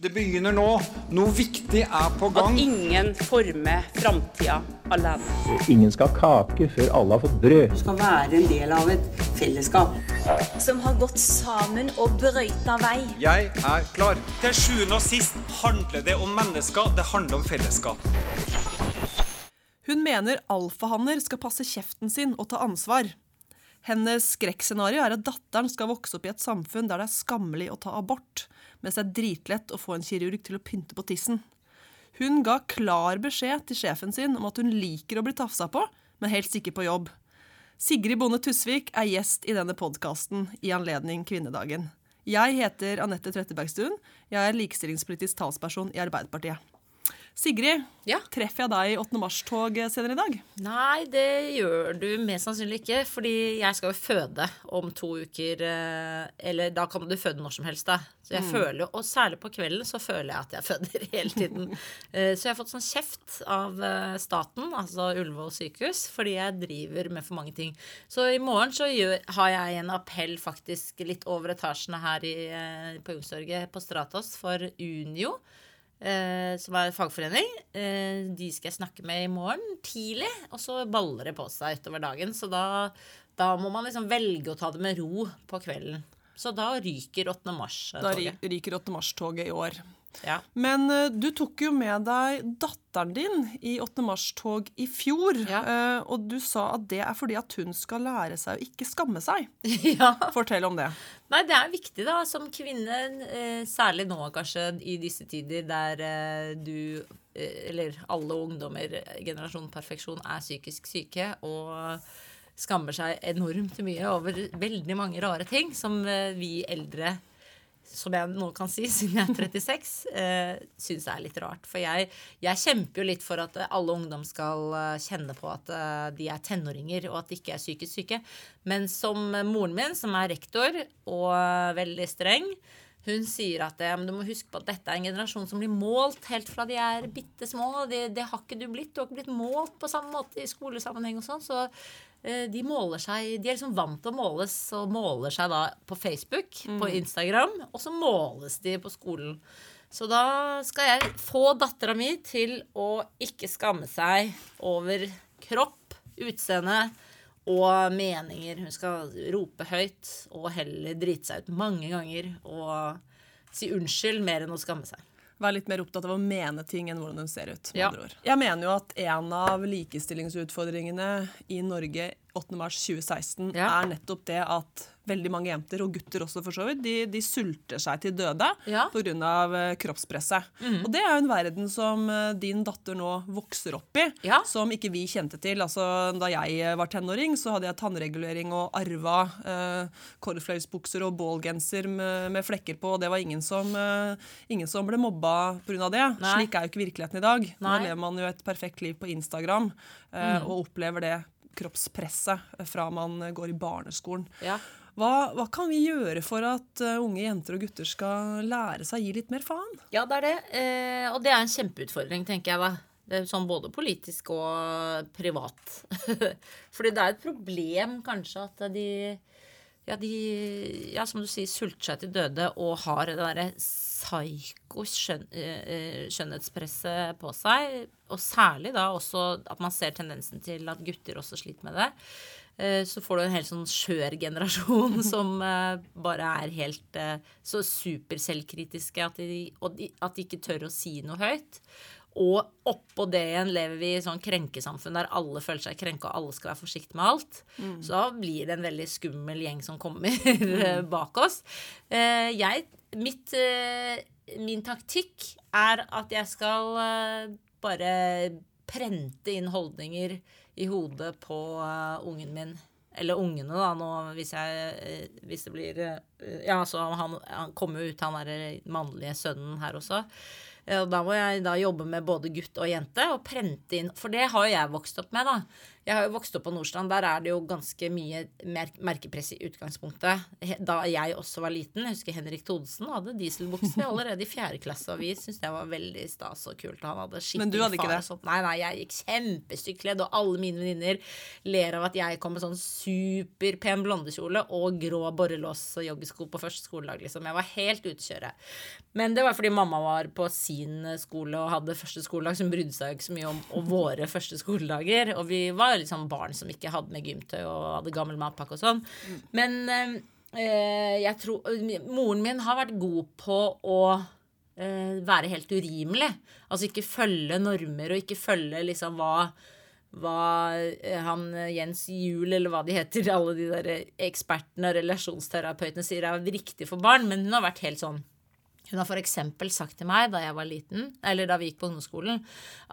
Det begynner nå. Noe viktig er på gang. At ingen former framtida alene. Ingen skal ha kake før alle har fått brød. Du skal være en del av et fellesskap. Som har gått sammen og brøyta vei. Jeg er klar. Til sjuende og sist handler det om mennesker. Det handler om fellesskap. Hun mener alfahanner skal passe kjeften sin og ta ansvar. Hennes skrekkscenario er at datteren skal vokse opp i et samfunn der det er skammelig å ta abort, mens det er dritlett å få en kirurg til å pynte på tissen. Hun ga klar beskjed til sjefen sin om at hun liker å bli tafsa på, men helst ikke på jobb. Sigrid Bonde Tusvik er gjest i denne podkasten i anledning kvinnedagen. Jeg heter Anette Trettebergstuen. Jeg er likestillingspolitisk talsperson i Arbeiderpartiet. Sigrid, Ja. treffer jeg deg i 8. mars-tog senere i dag? Nei, det gjør du mest sannsynlig ikke, fordi jeg skal jo føde om to uker. eh, Eller da kan du føde når som helst, da. Så jeg føler jo, Og særlig på kvelden så føler jeg at jeg føder hele tiden. Eh, Så jeg har fått sånn kjeft av eh, staten, altså Ullevål sykehus, fordi jeg driver med for mange ting. Så i morgen så gjør, har jeg en appell faktisk litt over etasjene her i, eh, på Youngstorget på Stratos for Unio eh, som er fagforening. Eh, de skal jeg snakke med i morgen tidlig, og så baller det på seg utover dagen. Så da, da må man liksom velge å ta det med ro på kvelden. Så da ryker 8. Mars-toget. Da ryker 8. mars-toget i år. Ja. Men eh, du tok jo med deg datteren din i 8. mars-tog i fjor. Ja. eh, og du sa at det er fordi at hun skal lære seg å ikke skamme seg. ja. Fortell om det. Nei, det er viktig da, som kvinne, eh, særlig nå kanskje i disse tider der du, eller alle ungdommer, generasjon perfeksjon, er psykisk syke og skammer seg enormt mye over veldig mange rare ting som vi eldre, som jeg nå kan si siden jeg er 36, eh, syns er litt rart. For jeg, jeg kjemper jo litt for at alle ungdom skal eh, kjenne på at eh, de er tenåringer, og at de ikke er psykisk syke. Men som moren min, som er rektor og eh, veldig streng, hun sier at eh, du må huske på at dette er en generasjon som blir målt helt fra de er bitte små. Det, det har ikke du blitt. Du har ikke blitt målt på samme måte i skolesammenheng og sånn. Så de måler seg De er liksom vant til å måles og måler seg da på Facebook, på Instagram, og så måles de på skolen. Så da skal jeg få dattera mi til å ikke skamme seg over kropp, utseende og meninger. Hun skal rope høyt og heller drite seg ut mange ganger og si unnskyld mer enn å skamme seg. Vær litt mer opptatt av å mene ting enn hvordan de ser ut. med Ja. Jeg mener jo at en av likestillingsutfordringene i Norge 8. mars 2016 Ja. er nettopp det at veldig mange jenter, og gutter også for så vidt, de, de sulter seg til døde Ja. pga. eh, kroppspresset. Og det er jo en verden som eh, din datter nå vokser opp i, Ja. som ikke vi kjente til. Altså, da jeg eh, var tenåring, så hadde jeg tannregulering og arva eh, cornflakesbukser og ballgenser med, med flekker på, og det var ingen som, eh, ingen som ble mobba pga. det. Nei. Slik er jo ikke virkeligheten i dag. Nå lever man jo et perfekt liv på Instagram eh, og opplever det kroppspresset fra man går i barneskolen. Ja. Hva, hva kan vi gjøre for at eh, unge jenter og gutter skal lære seg å gi litt mer faen? Ja, det er det. Eh, og det er en kjempeutfordring, tenker jeg da. Det sånn både politisk og privat. Fordi det er et problem kanskje at de ja, de, ja, som du sier, sulter seg til døde og har det derre psyko skjønn, eh, skjønnhetspresset på seg. Og særlig da også at man ser tendensen til at gutter også sliter med det. Eh, Så får du en helt sånn skjør generasjon som eh, bare er helt eh, så superselvkritiske at de, at de ikke tør å si noe høyt. Og oppå det igjen lever vi i sånn krenkesamfunn der alle føler seg krenka, og alle skal være forsiktige med alt. Så da blir det en veldig skummel gjeng som kommer mm. bak oss. Jeg, mitt, min taktikk er at jeg skal bare prente inn holdninger i hodet på eh, ungen min. Eller ungene, da, nå hvis, jeg, eh, hvis det blir eh, Ja, så han, han kommer jo ut, han derre mannlige sønnen her også. Og da må jeg da jobbe med både gutt og jente og prente inn For det har jo jeg vokst opp med, da. Jeg har jo vokst opp på Nordstrand. Der er det jo ganske mye mer merkepress i utgangspunktet. Da jeg også var liten, jeg husker Henrik Thodesen hadde dieselbukse allerede i fjerde klasse, og vi syntes det var veldig stas og kult. Han hadde skikkelig Men du hadde ikke det? Sånn. Nei, nei, jeg gikk kjempestygt kledd, og alle mine venninner ler av at jeg kom med sånn superpen blondekjole og grå borrelås og joggesko på første skoledag, liksom. Jeg var helt ute å kjøre. Men det var fordi mamma var på sin skole og hadde første skoledag, som brydde seg ikke så mye om våre første skoledager. Og vi var liksom barn som ikke hadde med gymtøy og hadde gammel matpakke og sånn. Men eh, eh, jeg tror Moren min har vært god på å eh, være helt urimelig. Altså ikke følge normer og ikke følge liksom hva hva eh, han eh, Jens Juel, eller hva de heter, alle de der ekspertene og relasjonsterapeutene sier er riktig for barn, men hun har vært helt sånn hun har f.eks. sagt til meg da jeg var liten, eller da vi gikk på ungdomsskolen,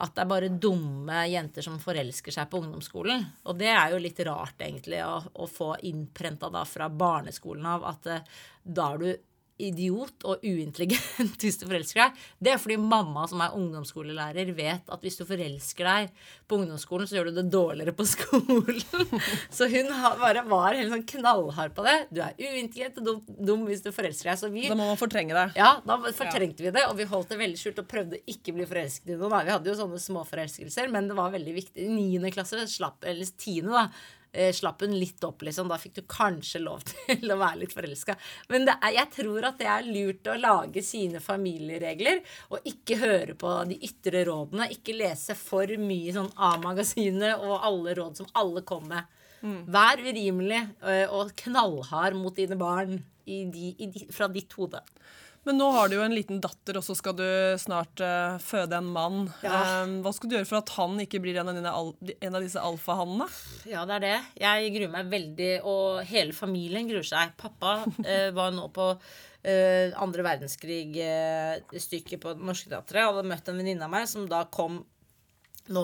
at det er bare dumme jenter som forelsker seg på ungdomsskolen. Og det er jo litt rart, egentlig, å, å få innprenta da fra barneskolen av at eh, da er du idiot og uintelligent hvis du forelsker deg. Det er fordi mamma som er ungdomsskolelærer vet at hvis du forelsker deg på ungdomsskolen, så gjør du det dårligere på skolen. Så hun har- bare var helt sånn knallhard på det. Du er uintelligent og dum, dum hvis du forelsker deg. Så vi Da må man fortrenge det. ja, da fortrengte vi det, og vi holdt det veldig skjult og prøvde ikke å bli forelsket i noen. Vi hadde jo sånne små forelskelser, men det var veldig viktig. I niende klasse, slapp, eller tiende, da, eh, slapp hun litt opp, liksom. Da fikk du kanskje lov til å være litt forelska. Men det er, jeg tror at det er lurt å lage sine familieregler, og ikke høre på de ytre rådene. Ikke lese for mye sånn A-magasinet og alle råd som alle kom med. Vær urimelig eh, og knallhard mot dine barn i de, i de, fra ditt hode. Men nå har du jo en liten datter, og så skal du snart uh, føde en mann. Ja. Um, hva skal du gjøre for at han ikke blir en av, dine en av disse alfahannene? Ja, det er det. Jeg gruer meg veldig, og hele familien gruer seg. Pappa uh, var nå på uh, andre verdenskrig-stykket på Det Norske Teatret. Hadde møtt en venninne av meg som da kom nå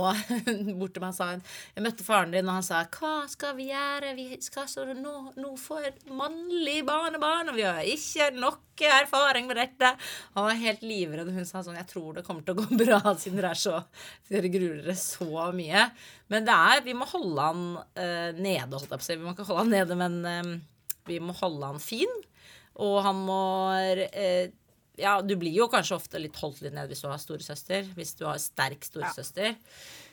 bort til meg og sa hun, Jeg møtte faren din, og han sa 'Hva skal vi gjøre? Vi skal så nå, nå få et mannlig barnebarn, og vi har ikke noe erfaring med dette.' Han var helt livredd, hun sa sånn 'Jeg tror det kommer til å gå bra, siden dere er så Dere gruer dere så mye'. Men det er Vi må holde han uh, nede, holdt jeg på å si. Vi må ikke holde han nede, men uh, vi må holde han fin. Og han må eh, ja, du blir jo kanskje ofte litt holdt litt ned hvis du har storesøster. Hvis du har sterk storesøster,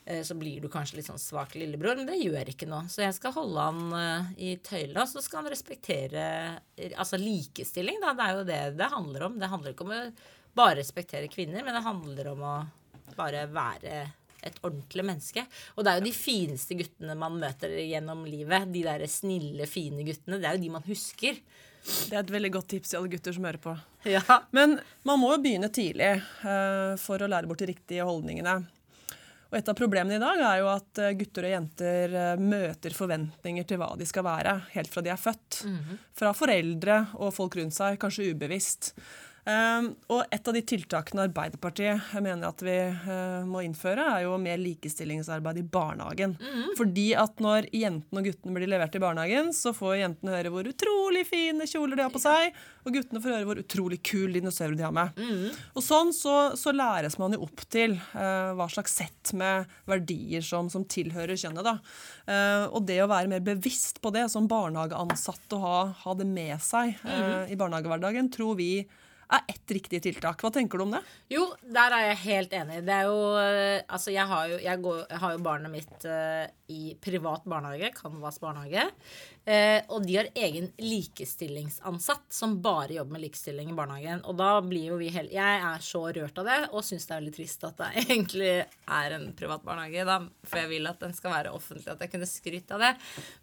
ja. så blir du kanskje litt sånn svak lillebror, men det gjør ikke noe. Så jeg skal holde han eh, i tøyla, så skal han respektere eh, Altså likestilling, da. Det er jo det det handler om. Det handler ikke om å bare respektere kvinner, men det handler om å bare være et ordentlig menneske. Og det er jo de fineste guttene man møter gjennom livet. De der snille, fine guttene. Det er jo de man husker. Det er et veldig godt tips til alle gutter som hører på. Ja. Men man må jo begynne tidlig uh, for å lære bort de riktige holdningene. Og Et av problemene i dag er jo at eh, gutter og jenter eh, møter forventninger til hva de skal være, helt fra de er født. Fra foreldre og folk rundt seg, kanskje ubevisst. Um, og Et av de tiltakene Arbeiderpartiet mener at vi eh, må innføre, er jo mer likestillingsarbeid i barnehagen. Fordi at når jentene og guttene blir levert i barnehagen, så får jentene høre hvor utrolig fine kjoler de har på seg, og guttene får høre hvor utrolig kul dinosaurer de har med. Og sånn så, så læres man jo opp til uh, hva slags sett med verdier som, som tilhører kjønnet. da. Uh, og det å være mer bevisst på det som barnehageansatt og ha, ha det med seg eh, i barnehagehverdagen, tror vi er ett riktig tiltak. Hva tenker du om det? Jo, der er jeg helt enig. Det er jo eh, Altså, jeg har jo, jeg går, jeg har jo barnet mitt uh, i privat barnehage, Canvas barnehage. Uh, og de har egen likestillingsansatt som bare jobber med likestilling i barnehagen. Og da blir jo vi helt Jeg er så rørt av det og syns det er veldig trist at det egentlig er en privat barnehage, da, for jeg vil at den skal være offentlig, at jeg kunne skrytt av det.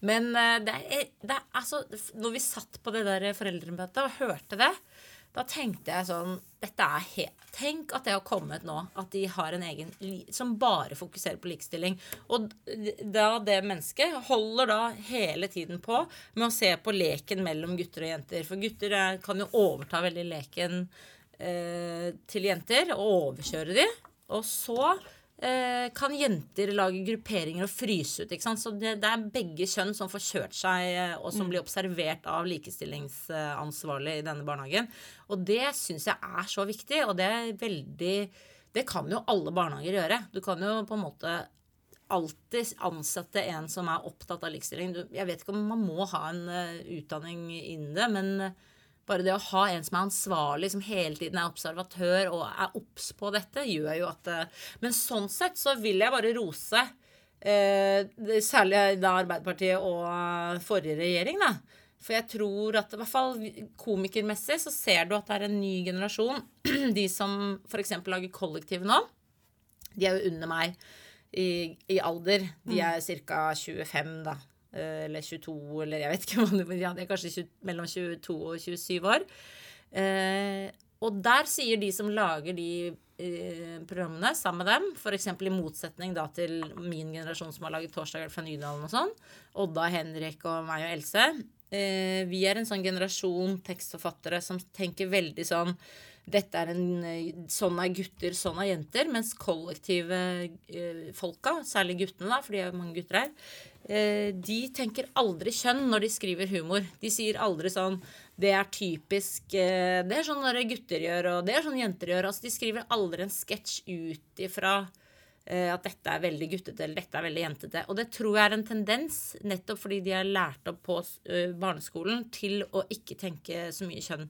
Men uh, det er, det er altså Når vi satt på det der foreldremøtet og hørte det, da tenkte jeg sånn dette er helt, Tenk at det har kommet nå. At de har en egen som bare fokuserer på likestilling. Og da det mennesket holder da hele tiden på med å se på leken mellom gutter og jenter. For gutter kan jo overta veldig leken eh, til jenter og overkjøre de. Og så kan jenter lage grupperinger og fryse ut. Ikke sant? Så det, det er begge kjønn som får kjørt seg, eh, og som blir observert av likestillingsansvarlig i denne barnehagen. Og det syns jeg er så viktig, og det er veldig Det kan jo alle barnehager gjøre. Du kan jo på en måte alltid ansette en som er opptatt av likestilling. Du, jeg vet ikke om man må ha en eh, utdanning innen det, men eh, bare det å ha en som er ansvarlig, som hele tiden er observatør og er obs på dette, gjør jo at eh, Men sånn sett så vil jeg bare rose eh, særlig da Arbeiderpartiet og eh, forrige regjering, da. For jeg tror at i hvert fall komikermessig så ser du at det er en ny generasjon. De som f.eks. lager kollektiv nå, de er jo under meg i, i alder. De er ca. 25, da. Eh, Eller 22, eller jeg vet ikke hva det ja, det er kanskje 20, mellom 22 og 27 år. Eh, og der sier de som lager de eh, programmene sammen med dem, f.eks. i motsetning da til min generasjon som har laget 'Torsdager fra Nydalen' og sånn, Odda, Henrik og meg og Else, vi er en sånn generasjon tekstforfattere som tenker veldig sånn dette er en, eh, Sånn er gutter, sånn er jenter. Mens kollektive eh, folka, særlig guttene, da, for de er mange gutter her, eh, de tenker aldri kjønn når de skriver humor. De sier aldri sånn Det er typisk Det er sånn når gutter gjør, og det er sånn jenter gjør. Altså, de skriver aldri en sketsj ut ifra at dette er veldig guttete eller dette er veldig jentete. Og det tror jeg er en tendens, nettopp fordi de er lært opp på barneskolen til å ikke tenke så mye kjønn.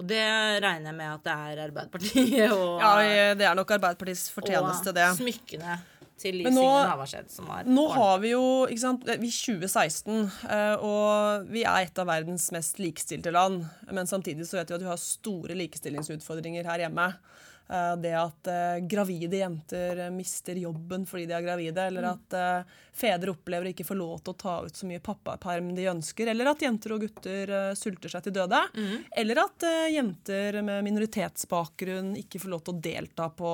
Og det regner jeg med at det er Arbeiderpartiet og, Ja, det er nok Arbeiderpartiets fortjeneste, det. og smykkene til Liv Signe Navarsete som var Nå har vi jo ikke sant, vi er 2016, eh, og vi er et av verdens mest likestilte land. Men samtidig så vet vi at vi har store likestillingsutfordringer her hjemme. Eh, Det at eh, gravide jenter eh, mister jobben fordi de er gravide, eller Mm. at fedre opplever ikke få lov til å ta ut så mye pappaperm de ønsker, eller at jenter og gutter sulter seg til døde, Mm. eller at jenter med minoritetsbakgrunn ikke får lov til å delta på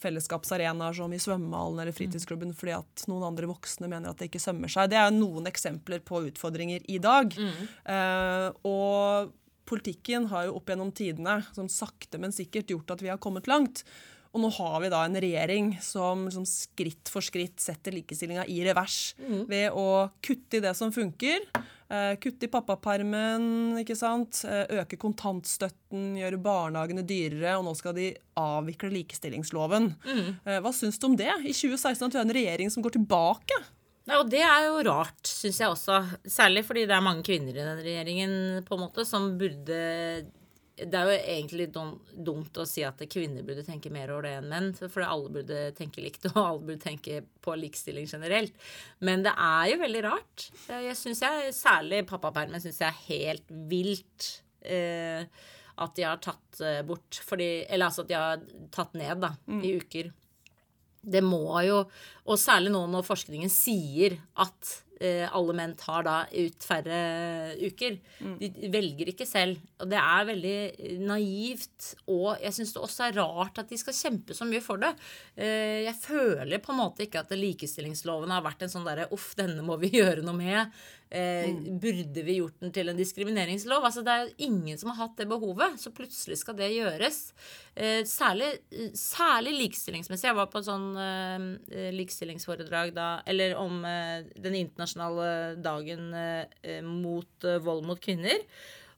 fellesskapsarenaer som i svømmehallen eller fritidsklubben fordi at noen andre voksne mener at det ikke sømmer seg. Det er noen eksempler på utfordringer i dag. Eh, og politikken har jo opp gjennom tidene sånn sakte, men sikkert gjort at vi har kommet langt. Og nå har vi da en regjering som, som skritt for skritt setter likestillinga i revers ved å kutte i det som funker. Eh, kutte i pappapermen, ikke sant? Eh, øke kontantstøtten, gjøre barnehagene dyrere, og nå skal de avvikle likestillingsloven. Eh, hva syns du om det? I 2016 at vi har en regjering som går tilbake. Ja, og det er jo rart, syns jeg også. Særlig fordi det er mange kvinner i den regjeringen på en måte som burde Det er jo egentlig dumt å si at kvinner burde tenke mer over det enn menn. For alle burde tenke likt, og alle burde tenke på likestilling generelt. Men det er jo veldig rart. Jeg synes jeg, Særlig pappapermen syns jeg er helt vilt. Eh, at de har tatt eh, bort fordi, Eller altså at de har tatt ned da, i uker. Det må jo Og særlig nå når forskningen sier at eh, alle menn tar da ut færre uker. De velger ikke selv. Og det er veldig eh, naivt. Og jeg syns det også er rart at de skal kjempe så mye for det. Eh, jeg føler på en måte ikke at likestillingsloven har vært en sånn derre uff, denne må vi gjøre noe med. Eh, Burde vi gjort den til en diskrimineringslov? Altså Det er ingen som har hatt det behovet, så plutselig skal det gjøres. Eh, særlig, særlig likestillingsmessig. Jeg var på et sånn eh, likestillingsforedrag da, eller om eh, den internasjonale dagen eh, mot eh, vold mot kvinner.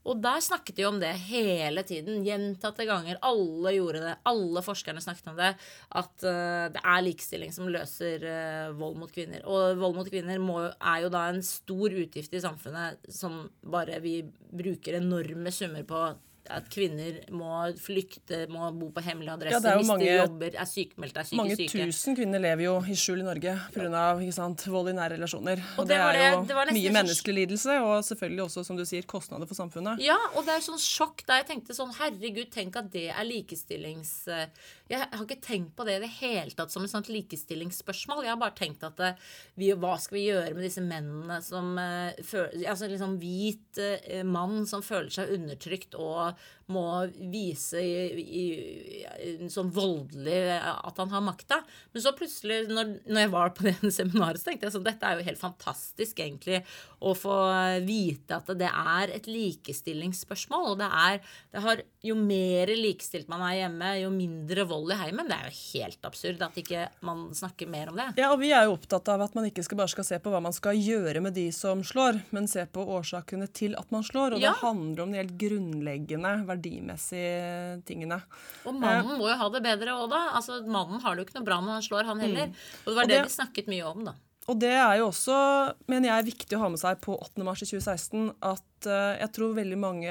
Og der snakket de om det hele tiden, gjentatte ganger. Alle gjorde det. Alle forskerne snakket om det. At uh, det er likestilling som løser uh, vold mot kvinner. Og vold mot kvinner må, er jo da en stor utgift i samfunnet som bare vi bruker enorme summer på. At kvinner må flykte, må bo på hemmelig adresse, Ja, det er miste mange- jobber, er sykemeldt, er Mange syke. Mange tusen kvinner lever jo i skjul i Norge pga. vold i nære relasjoner. Og, Og det, det er jo det- det mye menneskelig lidelse, og selvfølgelig også, som du sier, kostnader for samfunnet. Ja, og det er sånn sjokk da jeg tenkte sånn Herregud, tenk at det er likestillings... Jeg har ikke tenkt på det i det hele tatt som et sånt likestillingsspørsmål. Jeg har bare tenkt at eh, vi, hva skal vi gjøre med disse mennene som eh, Altså liksom hvit eh, mann som føler seg undertrykt og må vise i, i, i, sånn voldelig at han har makta. Men så plutselig, når, når jeg var på det seminaret, så tenkte jeg sånn Dette er jo helt fantastisk, egentlig, å få vite at det er et likestillingsspørsmål. Og det er det har, Jo mer likestilt man er hjemme, jo mindre vold i heimen. Det er jo helt absurd at ikke man snakker mer om det. Ja, og Vi er jo opptatt av at man ikke skal bare skal se på hva man skal gjøre med de som slår, men se på årsakene til at man slår. Og Ja. det handler om de helt grunnleggende verdimessige tingene. Og mannen må jo ha det bedre òg, da. Altså, mannen har det jo ikke noe bra når han slår, han heller. Og det var Og det det- vi snakket mye om, da. Og det er jo også, mener jeg, viktig å ha med seg på 8. mars i 2016 at eh, jeg tror veldig mange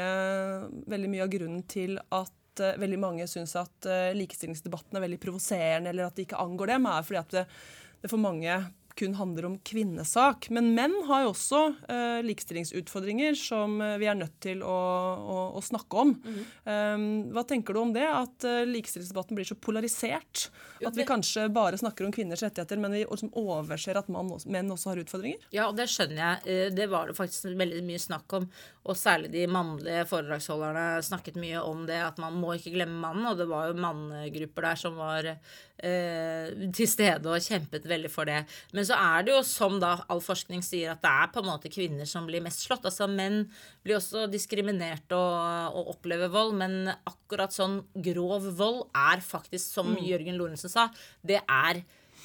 Veldig mye av grunnen til at eh, veldig mange syns at eh, likestillingsdebatten er veldig provoserende, eller at det ikke angår dem, er fordi at det, det for mange kun handler om kvinnesak. Men menn har jo også eh, likestillingsutfordringer som eh, vi er nødt til å, å, å snakke om. Um, hva tenker du om det? At uh, likestillingsdebatten blir så polarisert? At vi kanskje bare snakker om kvinners rettigheter, men vi liksom overser at også, menn også har utfordringer? Ja, og det skjønner jeg. Eh, Det var det faktisk veldig mye snakk om. Og særlig de mannlige foredragsholderne snakket mye om det, at man må ikke glemme mannen. Og det var jo mannegrupper der som var til stede og kjempet veldig for det. Men så er det jo som da all forskning sier, at det er på en måte kvinner som blir mest slått. Altså menn blir også diskriminert og, og opplever vold, men akkurat sånn grov vold er faktisk, som Jørgen Lorentzen sa, det er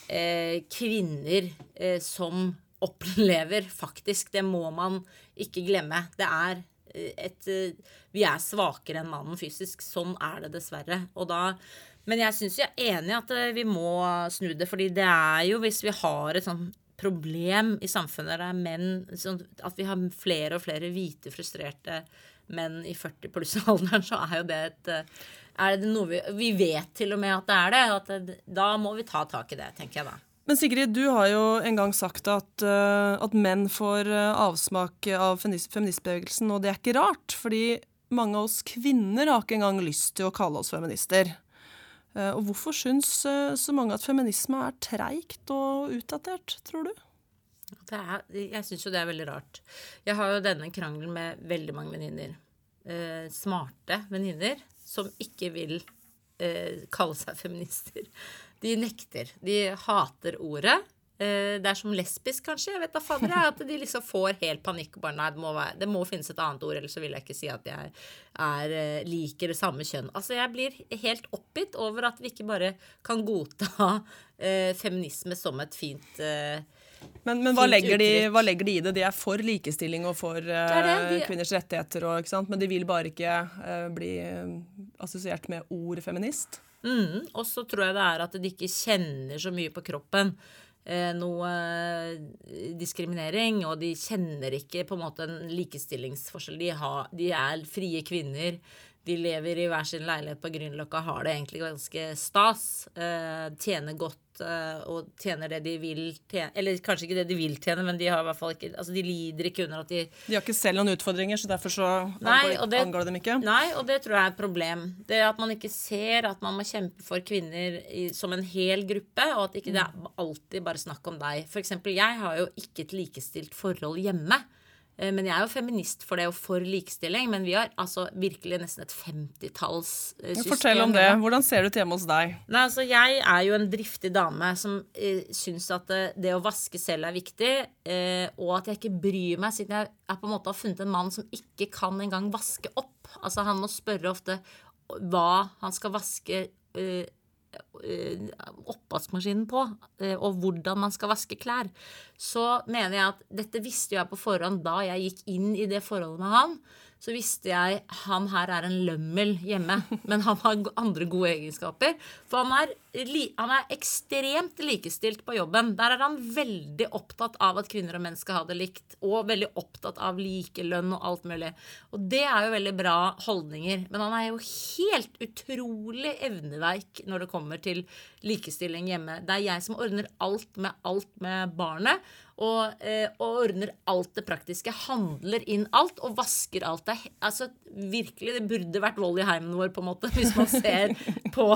eh, kvinner eh, som opplever faktisk. Det må man ikke glemme. Det er eh, et eh, Vi er svakere enn mannen fysisk. Sånn er det dessverre. Og da men jeg syns jeg er enig i at eh, vi må snu det. fordi det er jo hvis vi har et sånt problem i samfunnet der er menn sånn At vi har flere og flere hvite, frustrerte menn i 40 pluss-alderen, så er jo det et eh, er det noe vi, vi vet til og med at det er det. At det, da må vi ta tak i det, tenker jeg da. Men Sigrid, du har jo en gang sagt at, eh, at menn får avsmak av feminist feministbevegelsen, og det er ikke rart. Fordi mange av oss kvinner har ikke engang lyst til å kalle oss feminister. Eh, og hvorfor syns eh, så mange at feminisme er treigt og utdatert, tror du? Er, jeg syns jo det er veldig rart. Jeg har jo denne krangelen med veldig mange venninner. Eh, smarte venninner som ikke vil eh, kalle seg feminister. De nekter. De hater ordet. Eh, det er som lesbisk, kanskje. Jeg vet da fader At de liksom får helt panikk. bare, nei, det må, være, det må finnes et annet ord, ellers så vil jeg ikke si at jeg er, eh, liker det samme kjønn. Altså, Jeg blir helt oppgitt over at vi ikke bare kan godta eh, feminisme som et fint eh, Men, men hva, legger de, hva legger de i det? De er for likestilling og for eh, det det, de- kvinners rettigheter, og, men de vil bare ikke eh, bli eh, assosiert med ordet feminist. Mm, og så tror jeg det er at de ikke kjenner så mye på kroppen eh, noe eh, diskriminering, og de kjenner ikke på en måte en likestillingsforskjell. De, har, de er frie kvinner. De lever i hver sin leilighet på Grünerløkka, har det egentlig ganske stas. Eh, tjener godt eh, og tjener det de vil tjene. Eller kanskje ikke det de vil tjene, men de har i hvert fall ikke Altså de lider ikke under at de De har ikke selv noen utfordringer, så derfor så Nei, angår, det- angår dem ikke. Nei, og det tror jeg er et problem. Det at man ikke ser at man må kjempe for kvinner i, som en hel gruppe, og at ikke det er alltid bare snakk om deg. For eksempel, jeg har jo ikke et likestilt forhold hjemme. Eh, Men jeg er jo feminist for det og for likestilling. Men vi har altså virkelig nesten et femtitallssystem. eh. Fortell om det. Hvordan ser det ut hjemme hos deg? Nei, altså Jeg er jo en driftig dame som eh, syns at det, det å vaske selv er viktig. Eh, og at jeg ikke bryr meg, siden jeg er på en måte har funnet en mann som ikke kan engang vaske opp. Altså Han må spørre ofte hva han skal vaske eh, eh, oppvaskmaskinen på, eh, og hvordan man skal vaske klær. Så mener jeg at dette visste jeg på forhånd da jeg gikk inn i det forholdet med han. Så visste jeg han her er en lømmel hjemme, men han har andre gode egenskaper. For han er, han er ekstremt likestilt på jobben. Der er han veldig opptatt av at kvinner og menn skal ha det likt, og veldig opptatt av likelønn og alt mulig. Og det er jo veldig bra holdninger. Men han er jo helt utrolig evneveik når det kommer til likestilling hjemme. Det er jeg som ordner alt med alt med barnet. Og, eh, og ordner alt det praktiske. Handler inn alt og vasker alt. Det altså, virkelig, det burde vært vold i heimen vår, på en måte, hvis man ser på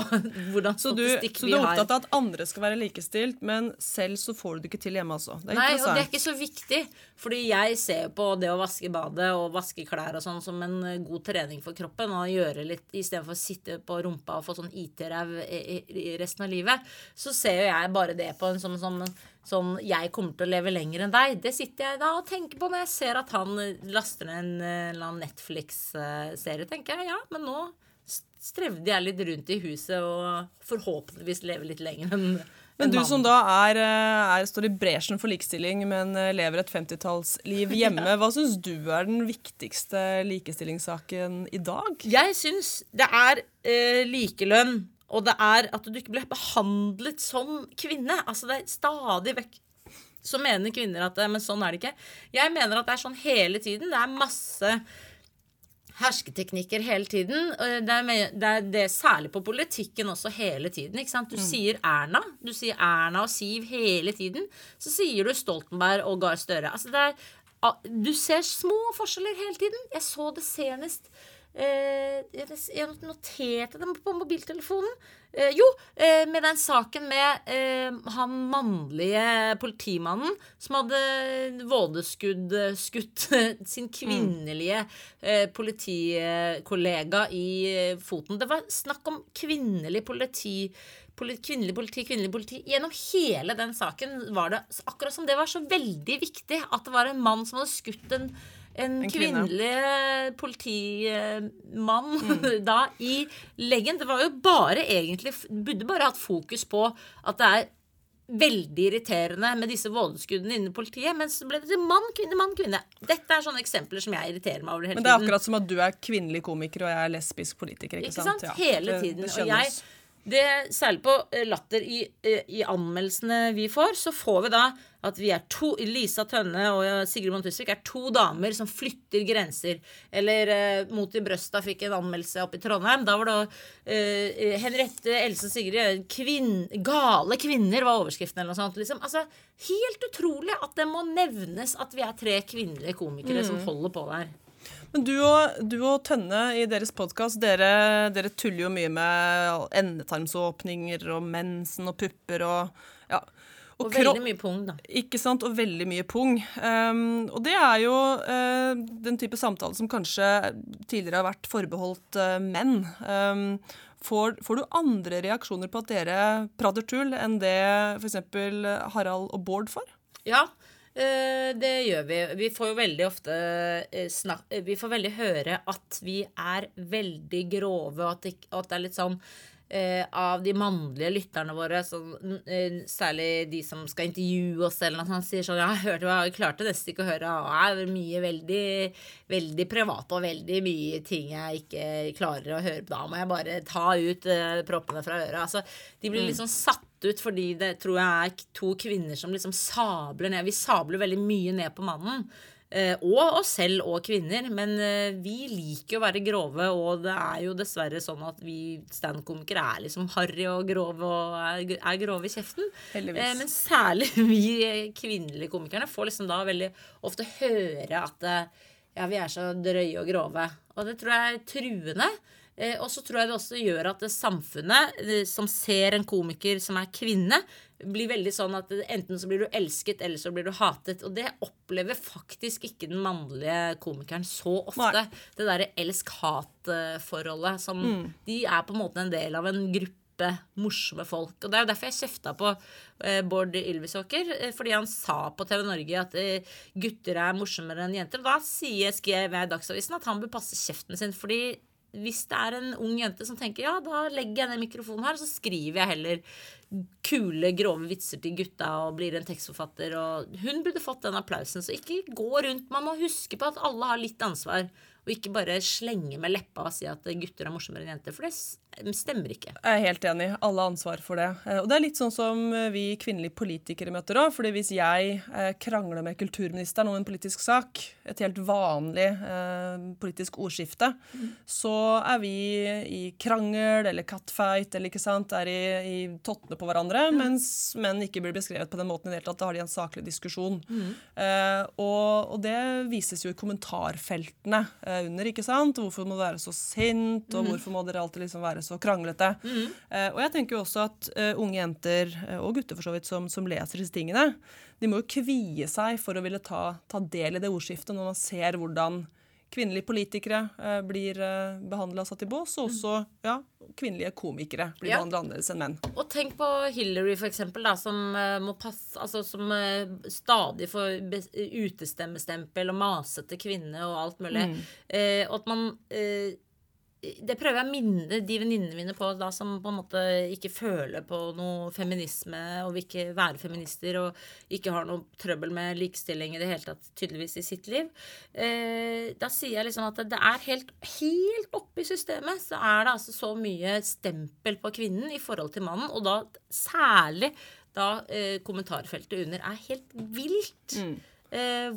hvordan Så du, statistikk så du er opptatt av at andre skal være likestilt, men selv så får du det ikke til hjemme, altså. Det er Nei, og det er ikke så viktig. Fordi jeg ser på det å vaske badet og vaske klær og sånn som en eh, god trening for kroppen. Og gjøre litt istedenfor å sitte på rumpa og få sånn IT-ræv resten av livet. Så ser jo jeg bare det på en sånn, sånn, sånn Jeg kommer til å leve lenger enn deg. Det sitter jeg da og tenker på når jeg ser at han eh, laster ned en eh, Netflix-serie. Tenker jeg ja, men nå strevde jeg litt rundt i huset og forhåpentligvis leve litt lenger enn Men du som da er, eh, er, står i bresjen for likestilling, men lever et 50-tallsliv hjemme, hva syns du er den viktigste likestillingssaken i dag? Jeg syns det er eh, likelønn, og det er at du ikke blir behandlet som kvinne. Altså det er stadig vekk så mener kvinner at eh, Men sånn er det ikke. Jeg mener at det er sånn hele tiden. Det er masse hersketeknikker hele tiden. og Det er, det er det særlig på politikken også hele tiden. ikke sant? Du sier Erna du sier Erna og Siv hele tiden. Så sier du Stoltenberg og Gahr Støre. Altså det er, du ser små forskjeller hele tiden. Jeg så det senest eh, jeg jeg noterte dem på mobiltelefonen. Eh, jo, eh, med den saken med eh, han mannlige politimannen som hadde vådeskudd eh, skutt sin kvinnelige eh, politikollega i eh, foten. Det var snakk om kvinnelig politi. Poli, kvinnelig politi, kvinnelig politi. Gjennom hele den saken var det akkurat som det var så veldig viktig at det var en mann som hadde skutt en en, En kvinnelig politimann da i leggen. Det var jo bare egentlig Burde bare hatt fokus på at det er veldig irriterende med disse vådeskuddene innen politiet. Men så ble det mann, kvinne, mann, kvinne. Dette er sånne eksempler som jeg irriterer meg over hele tiden. Men det er akkurat som at du er kvinnelig komiker og jeg er lesbisk politiker. Ikke, Ikke sant? Ja, Hele tiden. det og jeg. Det, særlig på eh, Latter i, eh, i anmeldelsene vi får, så får vi da at vi er to Lisa Tønne og eh, Sigrid Bonde Tusvik er to damer som flytter grenser. Eller eh, Mot i brøsta fikk en anmeldelse oppe i Trondheim. Da var det eh, Henriette, Else og Sigrid kvinn, Gale kvinner var overskriften eller noe sånt. Liksom. Altså, helt utrolig at det må nevnes at vi er tre kvinnelige komikere som holder på der. Men du og, du og Tønne i deres podkast, dere, dere tuller jo mye med endetarmsåpninger og mensen og pupper og ja. Og og veldig mye pung, da. Ikke sant, og veldig mye pung. Um, og det er jo uh, den type samtale som kanskje tidligere har vært forbeholdt uh, menn. Um, får, får du andre reaksjoner på at dere prater tull enn det f.eks. Harald og Bård får? Ja, det gjør vi. Vi får jo veldig ofte snakk, eh, Vi får veldig høre at vi er veldig grove, og at det, at det er litt sånn eh, av de mannlige lytterne våre, sånn, eh, særlig de som skal intervjue oss, eller noe sånt, sier sånn jeg hørte hva jeg klarte nesten ikke å høre, og det er mye veldig, veldig privat og veldig mye ting jeg ikke klarer å høre på. Da må jeg bare ta ut eh, proppene fra øret. Altså, de blir liksom sånn satt ut fordi det tror jeg er to kvinner som liksom sabler ned. Vi sabler veldig mye ned på mannen. Eh, og oss selv og kvinner. Men eh, vi liker å være grove, og det er jo dessverre sånn at vi standkomikere er liksom harry og grove og er, grove i kjeften. Heldigvis. Eh, men særlig vi kvinnelige komikerne får liksom da veldig ofte høre at ja, vi er så drøye og grove. Og det tror jeg er truende. Eh, og så tror jeg det også gjør at samfunnet eh, som ser en komiker som er kvinne, blir veldig sånn at enten så blir du elsket, eller så blir du hatet. Og det opplever faktisk ikke den mannlige komikeren så ofte. Nei. Det derre elsk-hat-forholdet som De er på en måte en del av en gruppe morsomme folk. Og Det er jo derfor jeg kjefta på eh, Bård Ylvisåker. Fordi han sa på TV Norge at gutter er morsommere enn jenter. Da sier, skrev jeg i Dagsavisen at han bør passe kjeften sin. Fordi hvis det er en ung jente som tenker ja, da legger jeg ned mikrofonen her, så skriver jeg heller kule, grove vitser til gutta og blir en tekstforfatter. Og hun burde fått den applausen. Så ikke gå rundt. Man må huske på at alle har litt ansvar. Og ikke bare slenge med leppa og si at gutter er morsommere enn jenter. For det stemmer ikke. Jeg er helt enig. Alle har ansvar for det. Eh, Og det er litt sånn som eh, vi kvinnelige politikere møter òg. fordi hvis jeg eh, krangler med kulturministeren om en politisk sak, et helt vanlig eh, politisk ordskifte, så er vi i krangel eller catfight eller ikke sant, er i, i tottene på hverandre, mens menn ikke blir beskrevet på den måten i det hele tatt. Da har de en saklig diskusjon. Eh, og, og det vises jo i kommentarfeltene eh, under, ikke sant. Hvorfor må du være så sint, og hvorfor må dere alltid liksom være så kranglete. Eh, og jeg tenker jo også at eh, unge jenter, eh, og gutter for så vidt, som, som leser disse tingene, de må jo kvie seg for å ville ta, ta del i det ordskiftet når man ser hvordan kvinnelige politikere eh, blir eh, behandla og satt i bås, og også ja, kvinnelige komikere blir Ja. behandla annerledes enn menn. Og tenk på Hillary, for eksempel, da, som eh, må passe Altså som eh, stadig får utestemmestempel og masete kvinne og alt mulig. Eh, og at man eh, det prøver jeg å minne de venninnene mine på da, som på en måte ikke føler på noe feminisme og vil ikke være feminister og ikke har noe trøbbel med likestilling i det hele tatt, tydeligvis, i sitt liv. Eh, da sier jeg liksom at det er helt, helt oppe i systemet så er det altså så mye stempel på kvinnen i forhold til mannen, og da særlig da eh, kommentarfeltet under er helt vilt. Eh,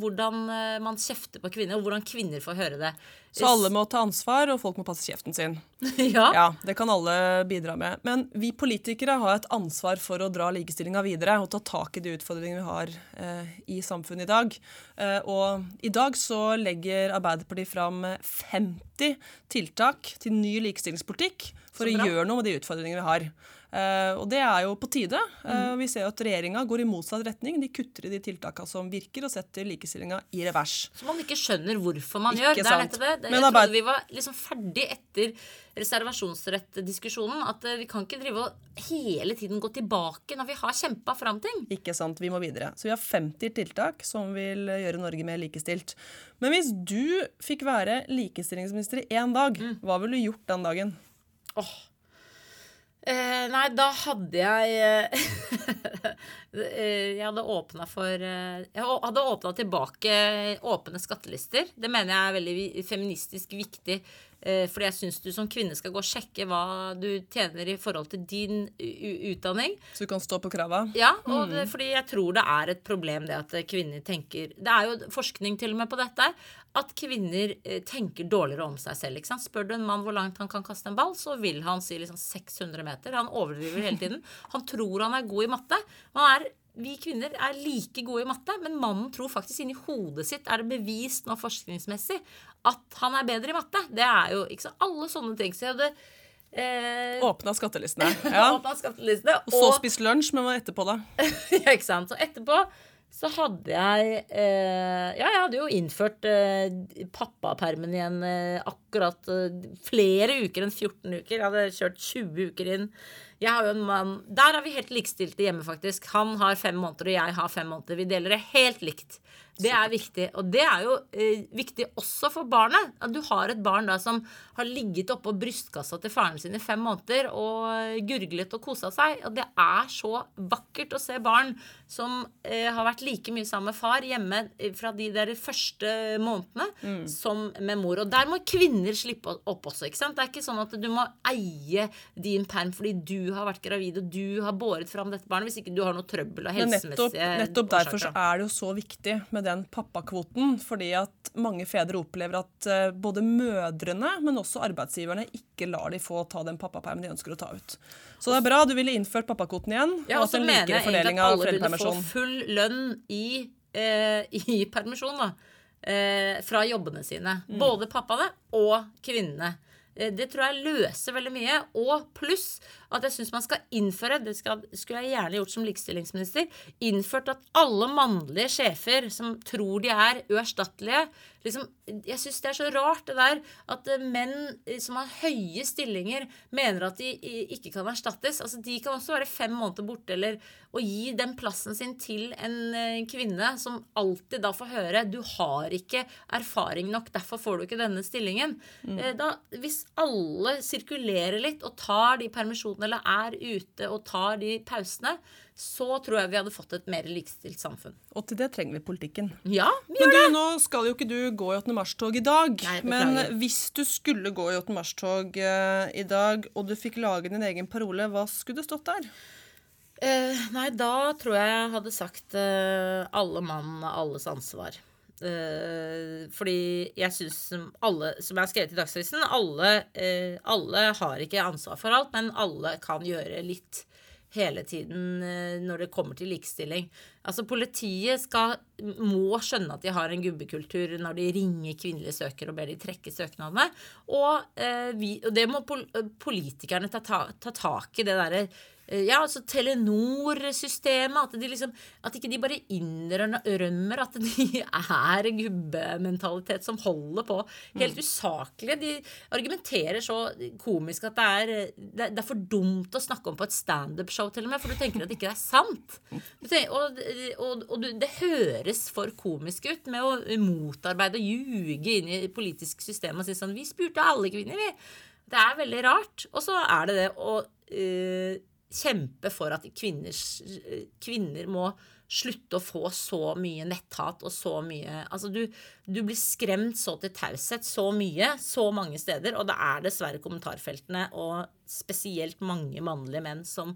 hvordan eh, man kjefter på kvinner, og hvordan kvinner får høre det. Så alle må ta ansvar, og folk må passe kjeften sin. ja. Ja, Det kan alle bidra med. Men vi politikere har et ansvar for å dra likestillinga videre og ta tak i de utfordringene vi har eh, i samfunnet i dag. Eh, og i dag så legger Arbeiderpartiet fram 50 tiltak til ny likestillingspolitikk for å gjøre noe med de utfordringene vi har. Eh, og det er jo på tide. Eh, vi ser jo at regjeringa går i motsatt retning. De kutter i de tiltakene som virker, og setter likestillinga i revers. Som man ikke skjønner hvorfor man Ikke gjør. Det er nettopp det. Men Jeg arbeid- trodde vi var liksom ferdig etter reservasjonsrettdiskusjonen. At eh, vi kan ikke drive og hele tiden gå tilbake når vi har kjempa fram ting. Ikke sant, vi må videre. Så vi har 50 tiltak som vil gjøre Norge mer likestilt. Men hvis du fikk være likestillingsminister i én dag, hva ville du gjort den dagen? Eh, nei, da hadde jeg eh, eh, Jeg hadde åpna for eh, Jeg hadde åpna tilbake åpne skattelister. Det mener jeg er veldig feministisk viktig. eh, Fordi jeg syns du som kvinne skal gå og sjekke hva du tjener i forhold til din utdanning. Så du kan stå på krava? Ja, og det, fordi jeg tror det er et problem det at kvinner tenker Det er jo forskning til og med på dette. At kvinner eh, tenker dårligere om seg selv. ikke sant? Spør du en mann hvor langt han kan kaste en ball, så vil han si liksom 600 meter. Han overdriver hele tiden. Han tror han er god i matte. Han er, vi kvinner er like gode i matte, men mannen tror faktisk inni hodet sitt er det bevist nå forskningsmessig at han er bedre i matte. Det er jo ikke så Alle sånne ting. Så jeg hadde eh, Åpna skattelistene. Ja. åpna skattelistene. Og så spist lunsj, men hva etterpå, da? Ja, ikke sant. Så etterpå så hadde jeg eh, Ja, jeg hadde jo innført eh, pappapermen igjen eh, akkurat eh, flere uker enn 14 uker. Jeg hadde kjørt 20 uker inn. Jeg har jo en mann Der er vi helt likestilte hjemme, faktisk. Han har fem måneder, og jeg har fem måneder. Vi deler det helt likt. Det er viktig. Og det er jo eh, viktig også for barnet. At du har et barn da som har ligget oppå brystkassa til faren sin i fem måneder og gurglet og kosa seg. Og det er så vakkert å se barn som eh, har vært like mye sammen med far hjemme eh, fra de der første månedene som med mor. Og der må kvinner slippe opp også. ikke sant? Det er ikke sånn at du må eie din perm fordi du har vært gravid og du har båret fram dette barnet, hvis ikke du har noe trøbbel og helsemessige nettopp, nettopp derfor så er det jo så viktig med den pappakvoten. Fordi at mange fedre opplever at eh, både mødrene, men også arbeidsgiverne ikke lar de få ta den pappapermen de ønsker å ta ut. Så det er bra. Du ville innført pappakvoten igjen. Ja, og at en likere fordeling av alle burde få full lønn i, eh, i permisjon, da. Eh, fra jobbene sine. Mm. Både pappaene og kvinnene. Eh, Det tror jeg løser veldig mye. Og pluss at jeg syns man skal innføre Det skal, skulle jeg gjerne gjort som likestillingsminister. Innført at alle mannlige sjefer som tror de er uerstattelige liksom, Jeg syns det er så rart det der at eh, menn eh, som har høye stillinger, mener at de eh, ikke kan erstattes. Altså, de kan også være fem måneder borte, eller å gi den plassen sin til en kvinne som alltid da får høre du har ikke erfaring nok, derfor får du ikke denne stillingen. Mm. Da, hvis alle sirkulerer litt og tar de permisjonene eller er ute og tar de pausene, så tror jeg vi hadde fått et mer likestilt samfunn. Og til det trenger vi politikken. Ja, vi Men du, det! nå skal jo ikke du gå i 8. mars-tog i dag. Nei, men hvis du skulle gå i 8. mars-tog eh, i dag, og du fikk lage din egen parole, hva skulle det stått der? Uh, nei, da tror jeg jeg hadde sagt uh, alle mann, alles ansvar. Eh, fordi jeg syns alle, som jeg har skrevet i Dagsavisen, alle, uh, alle har ikke ansvar for alt, men alle kan gjøre litt hele tiden uh, når det kommer til likestilling. Altså Politiet skal, må skjønne at de har en gubbekultur når de ringer kvinnelige søkere og ber de trekke søknadene. Og, vi, og det må pol politikerne ta, ta, ta tak i, det derre ja, altså Telenor-systemet. At, de liksom, at ikke de bare innrømmer at de er gubbementalitet som holder på. Helt usaklige. De argumenterer så komisk at det er, det, er for dumt å snakke om på et standup-show, til og med, for du tenker at det ikke er sant. Du tenker, og og, og du, det høres for komisk ut med å motarbeide og ljuge inn i politisk system og si sånn Vi spurte alle kvinner, vi. Det er veldig rart. Og så er det det å eh, kjempe for at kvinner, kvinner må slutte å få så mye netthat og så mye Altså, du, du blir skremt så til taushet så mye, så mange steder, og det er dessverre kommentarfeltene og spesielt mange mannlige menn som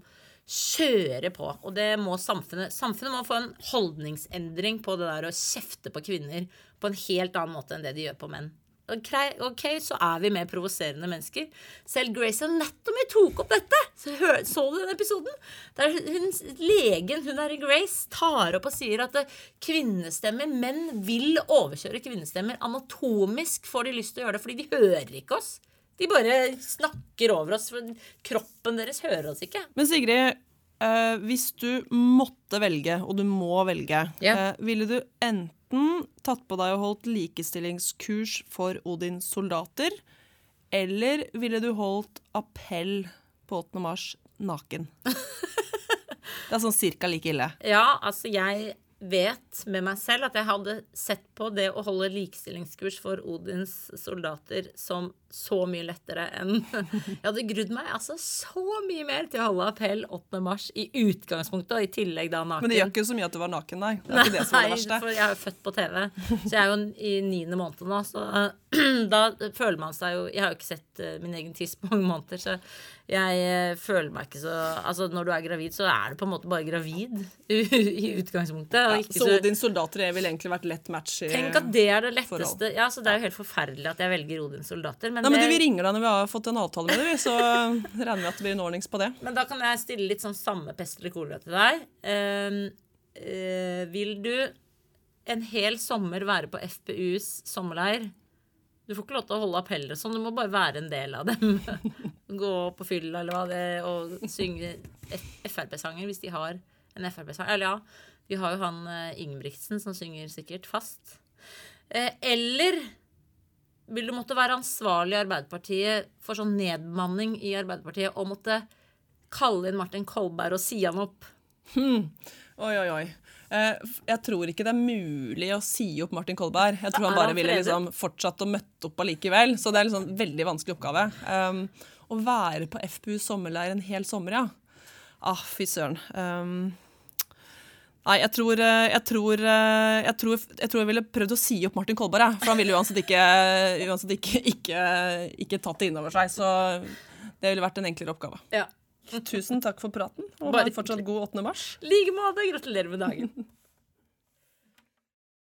kjører på. Og det må samfunnet Samfunnet må få en holdningsendring på det der å kjefte på kvinner på en helt annen måte enn det de gjør på menn. Ok, så er vi mer provoserende mennesker. Selv Grace Anatomy tok opp dette! Så, hør, så du den episoden? Der hun, legen, hun er i Grace, tar opp og sier at eh, kvinnestemmer Menn vil overkjøre kvinnestemmer. Anatomisk får de lyst til å gjøre det, fordi de hører ikke oss. De bare snakker over oss. For kroppen deres hører oss ikke. Men Sigrid, eh, hvis du måtte velge, og du må velge, yeah. ville du enten tatt på deg og holdt likestillingskurs for Odins soldater, eller ville du holdt appell på 8. mars naken? Det er sånn cirka like ille. Ja, altså jeg vet med meg selv at jeg hadde sett på det å holde likestillingskurs for Odins soldater som så mye lettere enn Jeg hadde grudd meg altså så mye mer til å holde appell 8. mars i utgangspunktet, og i tillegg da naken. Men det gjør ikke så mye at du var naken, nei. Det er ikke det som er det Nei, for jeg er jo født på TV, så jeg er jo i niende måned nå. Så da føler man seg jo Jeg har jo ikke sett eh, min egen tiss på mange måneder, så jeg eh, føler meg ikke så Altså, når du er gravid, så er du på en måte bare gravid i utgangspunktet. Ikke Så så, Odins soldater det ville egentlig vært lett match i Tenk at det er det forhold. letteste. Ja, så Det er jo helt forferdelig at jeg velger Odins soldater. Men, Nei, men du, Vi ringer deg når vi har fått en avtale med deg, så regner vi at det blir en ordnings på det. Men da kan jeg stille litt sånn samme pest eller kolera til deg. Ehm, uh, vil du en hel sommer være på FPUs sommerleir? Du får ikke lov til å holde appeller sånn, du må bare være en del av dem. Gå på fylla eller hva det er, og synge Frp-sanger hvis de har en Frp-sang. Eller ja, vi har jo han eh, Ingebrigtsen som synger sikkert fast. Eh, eller vil du måtte være ansvarlig i Arbeiderpartiet for sånn nedmanning i Arbeiderpartiet og måtte kalle inn Martin Kolberg og si han opp? Oi, oi, oi. Eh, Jeg tror ikke det er mulig å si opp Martin Kolberg. Jeg tror han bare ville liksom fortsatt å møtte opp allikevel. Så det er liksom en veldig vanskelig oppgave. Å være på FPU sommerleir en hel sommer, ja. Ah, fy søren. Um, nei, jeg tror, eh, jeg, tror, eh, jeg, tror, jeg tror jeg ville prøvd å si opp Martin Kolberg. For han ville uansett ikke, uansett ikke, ikke, ikke tatt det inn over seg. Så det ville vært en enklere oppgave. Ja. Tusen takk for praten, og Bare ha en fortsatt god 8. mars. I like måte. Gratulerer med dagen.